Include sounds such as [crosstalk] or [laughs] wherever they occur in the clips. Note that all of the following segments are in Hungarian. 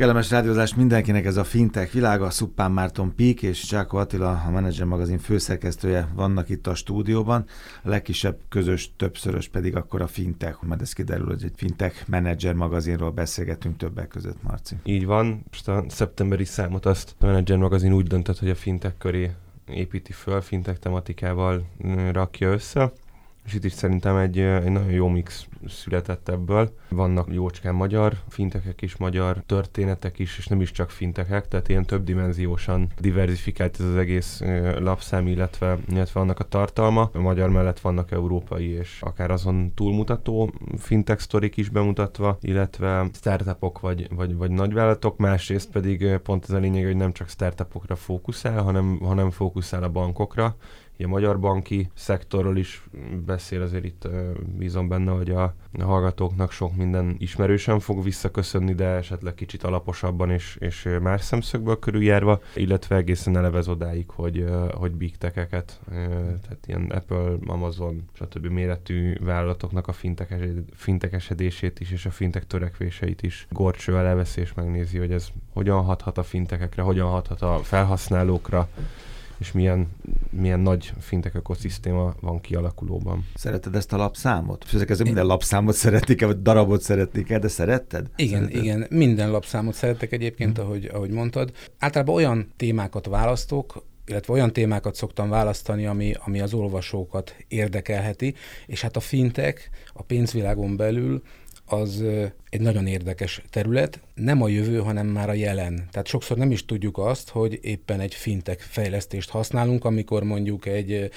Kellemes rádiózás mindenkinek ez a fintech világa, Szuppán Márton Pík és Csáko Attila, a Manager magazin főszerkesztője vannak itt a stúdióban. A legkisebb közös többszörös pedig akkor a fintech, mert ez kiderül, hogy egy fintech Manager magazinról beszélgetünk többek között, Marci. Így van, most a szeptemberi számot azt a Manager magazin úgy döntött, hogy a fintech köré építi föl, fintech tematikával rakja össze és itt is szerintem egy, egy nagyon jó mix született ebből. Vannak jócskán magyar fintekek is, magyar történetek is, és nem is csak fintekek, tehát ilyen többdimenziósan diversifikált ez az egész lapszám, illetve, illetve annak a tartalma. A magyar mellett vannak európai és akár azon túlmutató fintech sztorik is bemutatva, illetve startupok vagy, vagy, vagy nagyvállalatok, másrészt pedig pont ez a lényeg, hogy nem csak startupokra fókuszál, hanem, hanem fókuszál a bankokra, a magyar banki szektorról is beszél, azért itt bízom benne, hogy a, hallgatóknak sok minden ismerősen fog visszaköszönni, de esetleg kicsit alaposabban és, és más szemszögből körüljárva, illetve egészen elevez odáig, hogy, hogy big tech-eket, tehát ilyen Apple, Amazon, stb. méretű vállalatoknak a fintekesedését is és a fintek törekvéseit is gorcsővel elvesz és megnézi, hogy ez hogyan hathat a fintekekre, hogyan hathat a felhasználókra, és milyen, milyen nagy fintek ökoszisztéma van kialakulóban. Szereted ezt a lapszámot? Ezek ezek minden lapszámot szeretik vagy darabot szeretik de szeretted? Igen, szereted? igen, minden lapszámot szeretek egyébként, hmm. ahogy, ahogy mondtad. Általában olyan témákat választok, illetve olyan témákat szoktam választani, ami, ami az olvasókat érdekelheti, és hát a fintek a pénzvilágon belül az egy nagyon érdekes terület, nem a jövő, hanem már a jelen. Tehát sokszor nem is tudjuk azt, hogy éppen egy fintek fejlesztést használunk, amikor mondjuk egy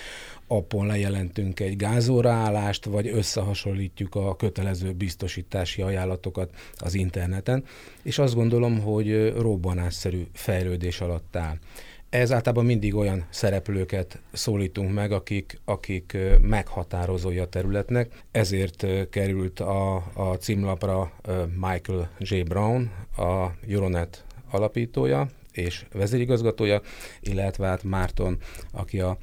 appon lejelentünk egy gázóraállást, vagy összehasonlítjuk a kötelező biztosítási ajánlatokat az interneten, és azt gondolom, hogy robbanásszerű fejlődés alatt áll. Ez általában mindig olyan szereplőket szólítunk meg, akik, akik meghatározói a területnek. Ezért került a, a címlapra Michael J. Brown, a Euronet alapítója és vezérigazgatója, illetve hát Márton, aki a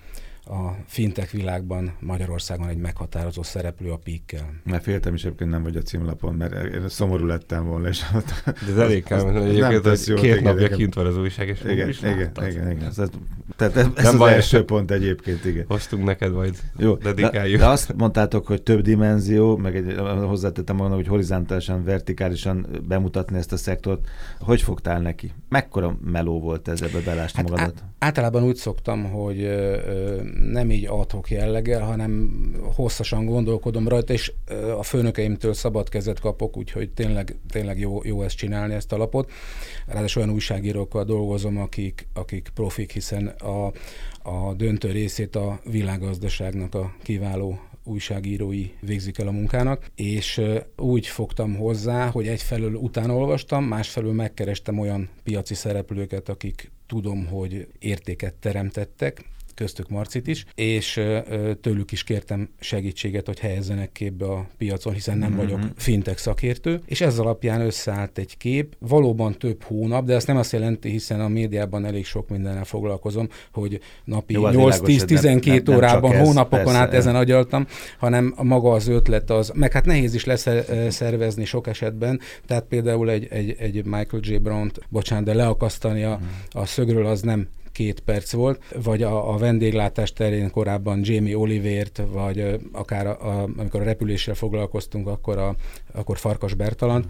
a fintech világban Magyarországon egy meghatározó szereplő a PIK-kel. Mert féltem is egyébként nem vagy a címlapon, mert én szomorú lettem volna. És De ez elég kell, mert egyébként két napja kint van az újság, és igen, is igen, igen, igen, igen. Ez, tehát ez, ez nem az első pont egyébként, igen. Hoztunk neked majd, jó, dedikáljuk. De, de azt mondtátok, hogy több dimenzió, meg egy, hozzátettem magam, hogy horizontálisan, vertikálisan bemutatni ezt a szektort. Hogy fogtál neki? Mekkora meló volt ez ebbe belásni hát magadat? Általában úgy szoktam, hogy ö, nem így adhok jelleggel, hanem hosszasan gondolkodom rajta, és a főnökeimtől szabad kezet kapok, úgyhogy tényleg, tényleg jó, jó ezt csinálni, ezt a lapot. Ráadásul olyan újságírókkal dolgozom, akik, akik profik, hiszen a, a döntő részét a világgazdaságnak a kiváló újságírói végzik el a munkának, és úgy fogtam hozzá, hogy egyfelől utána másfelől megkerestem olyan piaci szereplőket, akik tudom, hogy értéket teremtettek, köztük Marcit is, és tőlük is kértem segítséget, hogy helyezzenek képbe a piacon, hiszen nem mm-hmm. vagyok fintech szakértő, és ez alapján összeállt egy kép, valóban több hónap, de ez nem azt jelenti, hiszen a médiában elég sok mindennel foglalkozom, hogy napi 8-10-12 órában, nem hónapokon persze, át ezen agyaltam, hanem maga az ötlet az, meg hát nehéz is lesz szervezni sok esetben, tehát például egy, egy, egy Michael J. Brown-t, bocsánat, de leakasztani a, mhm. a szögről az nem két perc volt, vagy a, a vendéglátás terén korábban Jamie Olivért, vagy akár a, a, amikor a repüléssel foglalkoztunk, akkor, a, akkor Farkas Bertalan,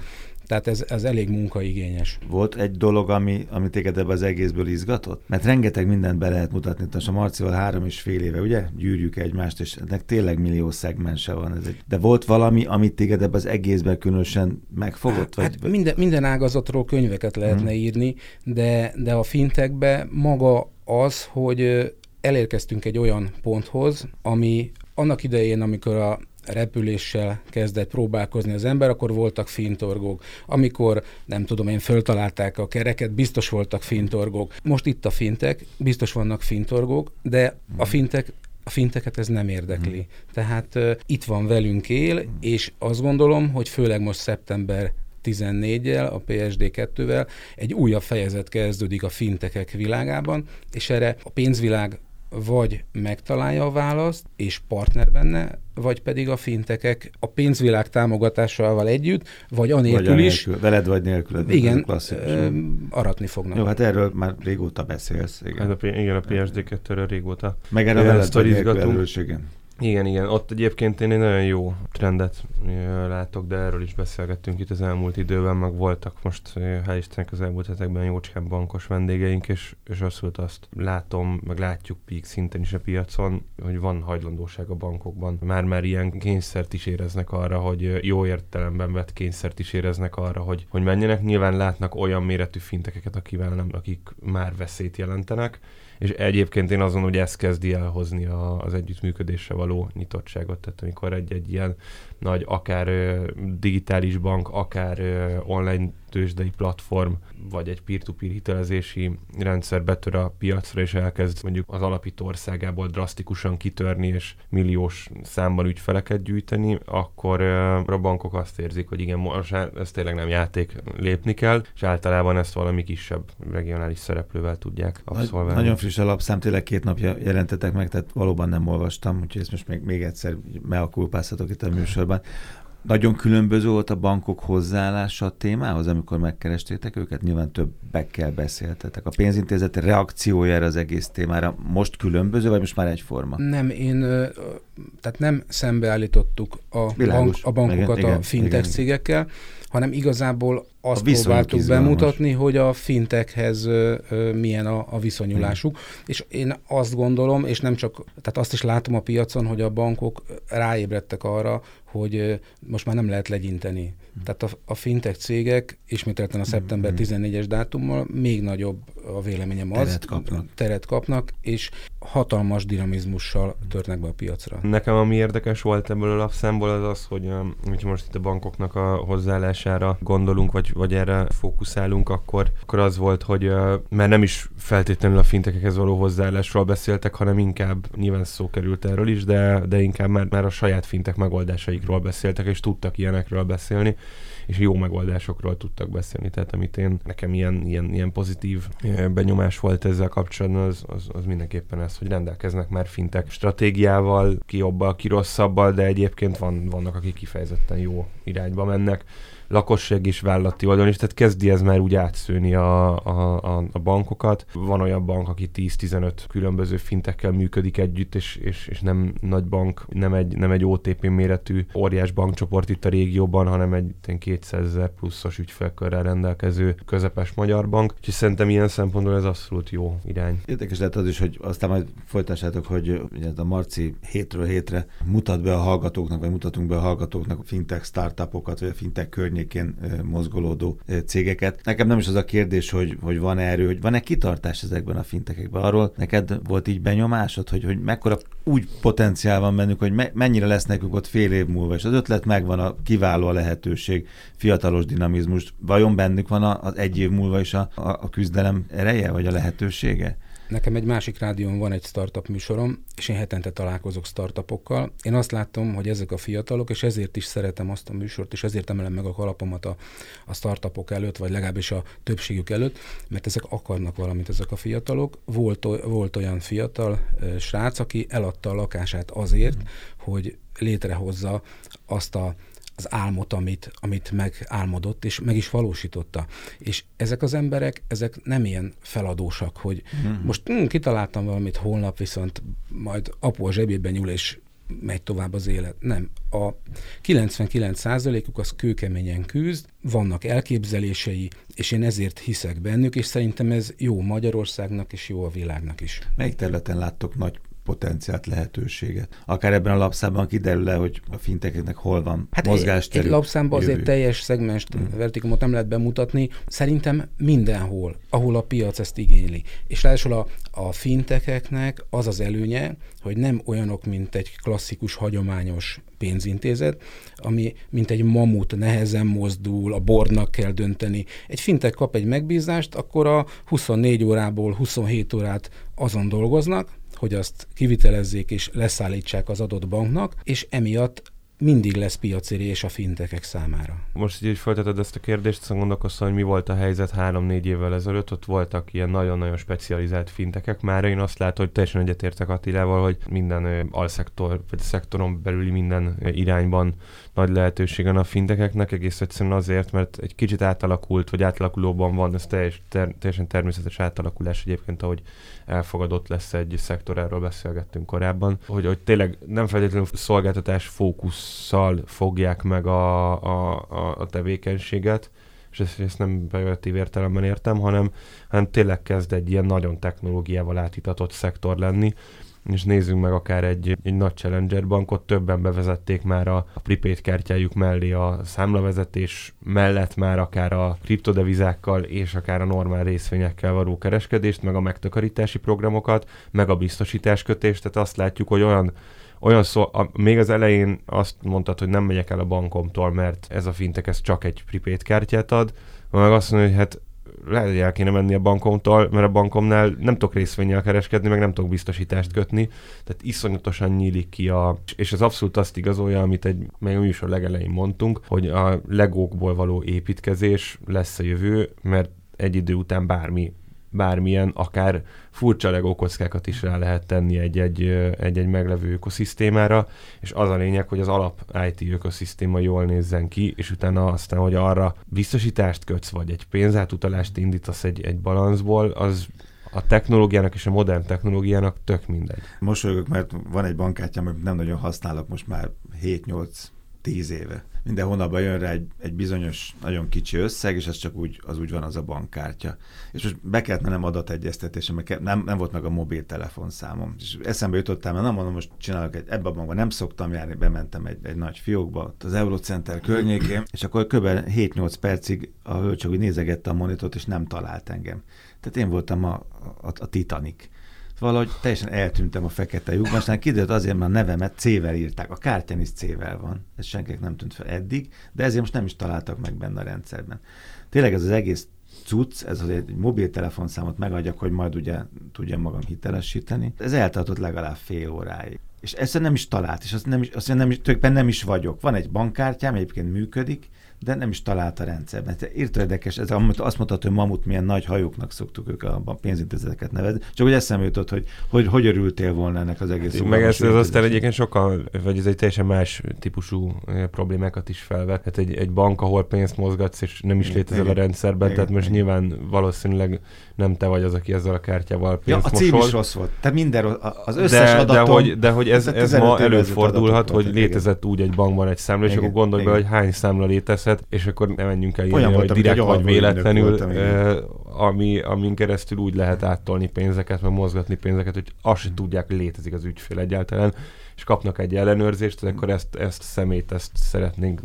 tehát ez, ez elég munkaigényes. Volt egy dolog, ami, ami téged ebbe az egészből izgatott? Mert rengeteg mindent be lehet mutatni. Tehát a Marcival három és fél éve, ugye? Gyűrjük egymást, és ennek tényleg millió szegmense van. Ez egy... De volt valami, amit téged ebbe az egészben különösen megfogott? Hát, vagy... minden, minden ágazatról könyveket lehetne hmm. írni, de, de a fintekbe maga az, hogy elérkeztünk egy olyan ponthoz, ami annak idején, amikor a repüléssel kezdett próbálkozni az ember, akkor voltak fintorgók. Amikor, nem tudom én, föltalálták a kereket, biztos voltak fintorgók. Most itt a fintek, biztos vannak fintorgók, de a fintek a finteket ez nem érdekli. Hmm. Tehát uh, itt van velünk él, és azt gondolom, hogy főleg most szeptember 14-jel, a PSD2-vel egy újabb fejezet kezdődik a fintekek világában, és erre a pénzvilág vagy megtalálja a választ, és partner benne, vagy pedig a fintekek a pénzvilág támogatásával együtt, vagy anélkül, vagy is. Veled vagy nélküled. Igen, aratni fognak. Jó, hát erről már régóta beszélsz. Igen, hát a, igen a PSD2-ről régóta. Meg erre veled vagy nélküled, igen. Igen, igen. Ott egyébként én egy nagyon jó trendet látok, de erről is beszélgettünk itt az elmúlt időben, meg voltak most, hál' Istennek az elmúlt hetekben jócskán bankos vendégeink, és, és abszolút azt látom, meg látjuk peak szinten is a piacon, hogy van hajlandóság a bankokban. Már-már ilyen kényszert is éreznek arra, hogy jó értelemben vett kényszert is éreznek arra, hogy, hogy menjenek. Nyilván látnak olyan méretű fintekeket, akivel nem, akik már veszélyt jelentenek, és egyébként én azon, hogy ez kezdi elhozni az együttműködésre való nyitottságot, tehát amikor egy-egy ilyen nagy akár digitális bank, akár online tőzsdei platform, vagy egy peer-to-peer hitelezési rendszer betör a piacra, és elkezd mondjuk az alapító országából drasztikusan kitörni, és milliós számban ügyfeleket gyűjteni, akkor a bankok azt érzik, hogy igen, most ez tényleg nem játék, lépni kell, és általában ezt valami kisebb regionális szereplővel tudják abszolválni. Nagyon friss alapszám, tényleg két napja jelentetek meg, tehát valóban nem olvastam, úgyhogy ezt most még, még egyszer meakulpázhatok itt a műsorban. Nagyon különböző volt a bankok hozzáállása a témához, amikor megkerestétek őket? Nyilván többekkel beszéltetek. A pénzintézet reakciója erre az egész témára most különböző, vagy most már egyforma? Nem, én, tehát nem szembeállítottuk a, Világos, bank, a bankokat igen, a fintech igen, cégekkel, hanem igazából azt próbáltuk bemutatni, hogy a fintekhez milyen a, a viszonyulásuk. Hmm. És én azt gondolom, és nem csak, tehát azt is látom a piacon, hogy a bankok ráébredtek arra, hogy most már nem lehet legyinteni. Hmm. Tehát a, a fintech cégek ismételten a szeptember 14-es hmm. dátummal még nagyobb a véleményem az. Teret kapnak. Teret kapnak, és hatalmas dinamizmussal törnek be a piacra. Nekem ami érdekes volt ebből a lapszámból az az, hogy hogyha most itt a bankoknak a hozzáállására gondolunk, vagy, vagy erre fókuszálunk, akkor, akkor az volt, hogy mert nem is feltétlenül a fintekekhez való hozzáállásról beszéltek, hanem inkább, nyilván szó került erről is, de, de inkább már, már a saját fintek megoldásaikról beszéltek, és tudtak ilyenekről beszélni és jó megoldásokról tudtak beszélni. Tehát amit én, nekem ilyen, ilyen, ilyen pozitív benyomás volt ezzel kapcsolatban, az, az, az mindenképpen ez, hogy rendelkeznek már fintek stratégiával, ki jobbal, ki rosszabbal, de egyébként van, vannak, akik kifejezetten jó irányba mennek lakosság és vállalati oldalon is, tehát kezdi ez már úgy átszőni a, a, a bankokat. Van olyan bank, aki 10-15 különböző fintekkel működik együtt, és, és, és nem nagy bank, nem egy, nem egy OTP méretű óriás bankcsoport itt a régióban, hanem egy 200 ezer pluszos ügyfelkörrel rendelkező közepes magyar bank. Úgyhogy szerintem ilyen szempontból ez abszolút jó irány. Érdekes lehet az is, hogy aztán majd folytassátok, hogy ugye a Marci hétről hétre mutat be a hallgatóknak, vagy mutatunk be a hallgatóknak fintech startupokat, vagy a fintech környék környékén mozgolódó cégeket. Nekem nem is az a kérdés, hogy, hogy van-e erő, hogy van-e kitartás ezekben a fintekekben. Arról neked volt így benyomásod, hogy, hogy mekkora úgy potenciál van bennük, hogy me, mennyire lesz nekünk ott fél év múlva, és az ötlet megvan, a kiváló a lehetőség, fiatalos dinamizmus. Vajon bennük van az egy év múlva is a, a, a küzdelem ereje, vagy a lehetősége? Nekem egy másik rádión van egy startup műsorom, és én hetente találkozok startupokkal. Én azt látom, hogy ezek a fiatalok, és ezért is szeretem azt a műsort, és ezért emelem meg a kalapomat a, a startupok előtt, vagy legalábbis a többségük előtt, mert ezek akarnak valamit, ezek a fiatalok. Volt, volt olyan fiatal srác, aki eladta a lakását azért, mm. hogy létrehozza azt a az álmot, amit, amit megálmodott, és meg is valósította. És ezek az emberek, ezek nem ilyen feladósak, hogy hmm. most hm, kitaláltam valamit, holnap viszont majd apu a zsebében nyúl, és megy tovább az élet. Nem. A 99%-uk az kőkeményen küzd, vannak elképzelései, és én ezért hiszek bennük, és szerintem ez jó Magyarországnak, és jó a világnak is. Melyik területen láttok nagy potenciált, lehetőséget. Akár ebben a lapszámban kiderül le, hogy a finteknek hol van hát mozgásterű. Egy lapszámban azért teljes szegmest, mm. vertikumot nem lehet bemutatni. Szerintem mindenhol, ahol a piac ezt igényli. És ráadásul a, a fintekeknek az az előnye, hogy nem olyanok, mint egy klasszikus, hagyományos pénzintézet, ami mint egy mamut nehezen mozdul, a bornak kell dönteni. Egy fintek kap egy megbízást, akkor a 24 órából 27 órát azon dolgoznak, hogy azt kivitelezzék és leszállítsák az adott banknak, és emiatt mindig lesz piacérés a fintekek számára. Most így folytatod ezt a kérdést, szóval gondolkoztam, hogy mi volt a helyzet három-négy évvel ezelőtt, ott voltak ilyen nagyon-nagyon specializált fintekek. Már én azt látom, hogy teljesen egyetértek Attilával, hogy minden alszektor, vagy szektoron belüli minden irányban nagy lehetőségen a fintekeknek, egész egyszerűen azért, mert egy kicsit átalakult, vagy átalakulóban van, ez teljes, ter, teljesen természetes átalakulás egyébként, ahogy elfogadott lesz egy szektor, erről beszélgettünk korábban, hogy, hogy tényleg nem feltétlenül szolgáltatás fókusszal fogják meg a, a, a, a tevékenységet, és ezt, ezt nem pejoratív értelemben értem, hanem, hanem tényleg kezd egy ilyen nagyon technológiával átitatott szektor lenni, és nézzünk meg akár egy, egy nagy Challenger bankot, többen bevezették már a, a prepaid kártyájuk mellé a számlavezetés mellett már akár a kriptodevizákkal és akár a normál részvényekkel való kereskedést, meg a megtakarítási programokat, meg a biztosításkötést, tehát azt látjuk, hogy olyan olyan szó, a, még az elején azt mondtad, hogy nem megyek el a bankomtól, mert ez a fintek ez csak egy prepaid kártyát ad, meg azt mondja, hogy hát lehet, hogy el kéne menni a bankomtól, mert a bankomnál nem tudok részvényel kereskedni, meg nem tudok biztosítást kötni, tehát iszonyatosan nyílik ki a... És ez abszolút azt igazolja, amit egy, is a legelején mondtunk, hogy a legókból való építkezés lesz a jövő, mert egy idő után bármi bármilyen, akár furcsa kockákat is rá lehet tenni egy-egy, egy-egy meglevő ökoszisztémára, és az a lényeg, hogy az alap IT ökoszisztéma jól nézzen ki, és utána aztán, hogy arra biztosítást kötsz, vagy egy pénzátutalást indítasz egy, egy balanszból, az a technológiának és a modern technológiának tök mindegy. Mosolygok, mert van egy bankkártyám, amit nem nagyon használok most már 7-8 10 éve. Minden hónapban jön rá egy, egy bizonyos, nagyon kicsi összeg, és ez csak úgy, az úgy van az a bankkártya. És most be kellett mennem adategyeztetésre, mert nem, nem volt meg a mobiltelefonszámom. És eszembe jutottam, mert nem mondom, most csinálok egy, ebbe a bankban nem szoktam járni, bementem egy, egy nagy fiókba, az Eurocenter környékén, és akkor kb. 7-8 percig a hölgy csak úgy nézegette a monitort, és nem talált engem. Tehát én voltam a, a, a Titanic valahogy teljesen eltűntem a fekete lyukban, aztán kiderült azért, mert a nevemet C-vel írták. A kártyán is C-vel van. Ez senkinek nem tűnt fel eddig, de ezért most nem is találtak meg benne a rendszerben. Tényleg ez az egész cucc, ez az egy mobiltelefonszámot megadjak, hogy majd ugye tudjam magam hitelesíteni. Ez eltartott legalább fél óráig. És ezt nem is talált, és azt nem is, azt nem is, nem is vagyok. Van egy bankkártyám, egyébként működik, de nem is talált a rendszerben. Írta érdekes, ez azt mondta, hogy mamut milyen nagy hajóknak szoktuk ők a pénzintézeteket nevezni. Csak hogy eszembe jutott, hogy hogy, hogy örültél volna ennek az egész Meg ez, ez aztán egyébként sokkal, vagy ez egy teljesen más típusú eh, problémákat is felvet. Hát egy, egy bank, ahol pénzt mozgatsz, és nem is létezel a rendszerben, igen, tehát most igen. nyilván valószínűleg nem te vagy az, aki ezzel a kártyával pénzt ja, a cím is rossz volt. Tehát minden, az összes de, adatom... De hogy, de hogy ez, ez ma előfordulhat, hogy létezett úgy egy bankban egy számla, és akkor gondolj be, hogy hány számla létezhet, és akkor nem menjünk el ilyen, hogy direkt vagy véletlenül, ami, amin keresztül úgy lehet áttolni pénzeket, meg mozgatni pénzeket, hogy azt sem tudják, hogy létezik az ügyfél egyáltalán, és kapnak egy ellenőrzést, akkor ezt, ezt szemét, ezt szeretnénk,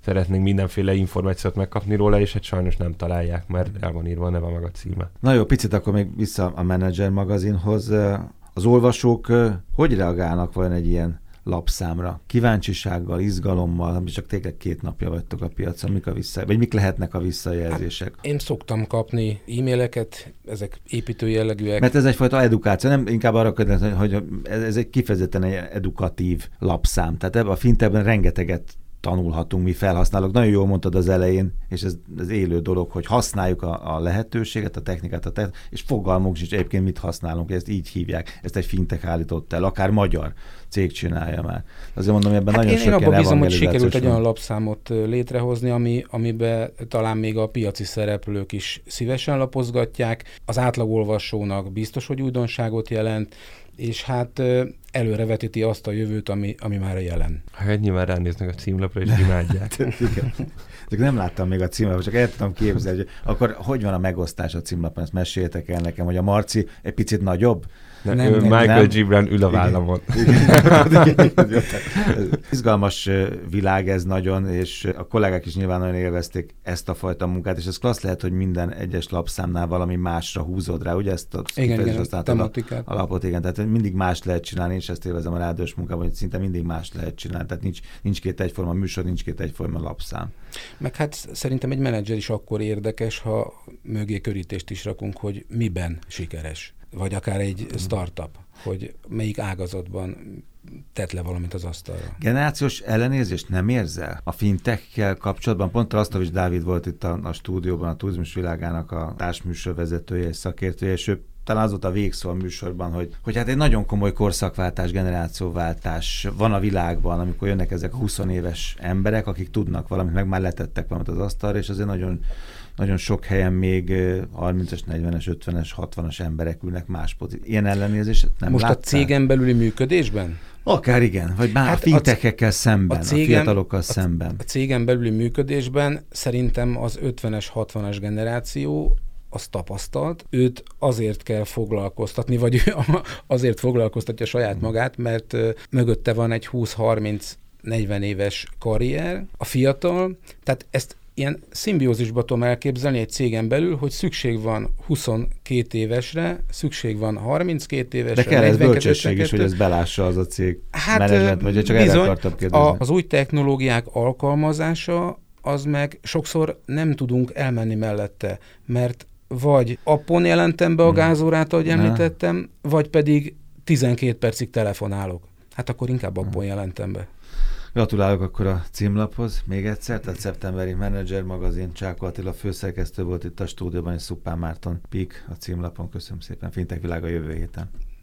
szeretnénk mindenféle információt megkapni róla, és hát sajnos nem találják, mert el van írva a neve meg a címe. Na jó, picit akkor még vissza a Manager magazinhoz. Az olvasók hogy reagálnak vajon egy ilyen lapszámra. Kíváncsisággal, izgalommal, ami csak tényleg két napja vagytok a piacon, mik a vissza, vagy mik lehetnek a visszajelzések? Hát én szoktam kapni e-maileket, ezek építő jellegűek. Mert ez egyfajta edukáció, nem inkább arra kérdezni, hogy ez egy kifejezetten egy edukatív lapszám. Tehát ebben a finteben rengeteget tanulhatunk mi felhasználók. Nagyon jól mondtad az elején, és ez, ez élő dolog, hogy használjuk a, a lehetőséget, a technikát, a technikát, és fogalmunk sincs egyébként mit használunk, ezt így hívják, ezt egy fintek állított el, akár magyar cég csinálja már. Azért mondom, ebben hát nagyon én, én abban bízom, hogy sikerült egy olyan lapszámot létrehozni, ami, amiben talán még a piaci szereplők is szívesen lapozgatják. Az átlagolvasónak biztos, hogy újdonságot jelent, és hát előrevetíti azt a jövőt, ami, ami már a jelen. Hát nyilván ránéznek a címlapra, és imádják. [laughs] Csak nem láttam még a címlapot, csak el tudom képzelni, hogy akkor hogy van a megosztás a címlapon, ezt meséltek el nekem, hogy a Marci egy picit nagyobb, nem, nem, Michael nem. Gibran ül a vállamon. [laughs] Izgalmas világ ez nagyon, és a kollégák is nyilván nagyon élvezték ezt a fajta munkát, és ez klassz lehet, hogy minden egyes lapszámnál valami másra húzod rá, ugye ezt a igen, igen, a tematikát. A, lapot, igen, tehát mindig más lehet csinálni, és ezt élvezem a rádiós munkában, hogy szinte mindig más lehet csinálni, tehát nincs, nincs két egyforma műsor, nincs két egyforma lapszám. Meg hát szerintem egy menedzser is akkor érdekes, ha mögé körítést is rakunk, hogy miben sikeres vagy akár egy startup, hogy melyik ágazatban tett le valamit az asztalra. Generációs ellenérzést nem érzel a fintekkel kapcsolatban? Pont Rasztovics Dávid volt itt a, a stúdióban, a turizmus világának a társműsorvezetője és szakértője, és ő talán az volt a végszó a műsorban, hogy, hogy hát egy nagyon komoly korszakváltás, generációváltás van a világban, amikor jönnek ezek a 20 éves emberek, akik tudnak valamit, meg már letettek valamit az asztalra, és azért nagyon nagyon sok helyen még 30-as, 40-es, 50-es, 60-as emberek ülnek más pozícióban. Ilyen ellenérzés nem Most láttál? a cégen belüli működésben? Akár igen, vagy már hát a fintekekkel szemben, a, cégem, a fiatalokkal a, szemben. A cégen belüli működésben szerintem az 50-es, 60-as generáció az tapasztalt, őt azért kell foglalkoztatni, vagy ő azért foglalkoztatja saját magát, mert mögötte van egy 20-30 40 éves karrier, a fiatal, tehát ezt ilyen szimbiózisba tudom elképzelni egy cégen belül, hogy szükség van 22 évesre, szükség van 32 évesre. De kell ez bölcsesség is, hogy ez belássa az a cég hát, menedzsment, vagy csak bizony, erre akartam kérdezni. A, az új technológiák alkalmazása az meg sokszor nem tudunk elmenni mellette, mert vagy appon jelentem be a hmm. gázórát, ahogy említettem, vagy pedig 12 percig telefonálok. Hát akkor inkább appon hmm. jelentem be. Gratulálok akkor a címlaphoz még egyszer, tehát szeptemberi Manager magazin, Csáko Attila főszerkesztő volt itt a stúdióban, és Szupán Márton Pik a címlapon. Köszönöm szépen, Fintek világa jövő héten.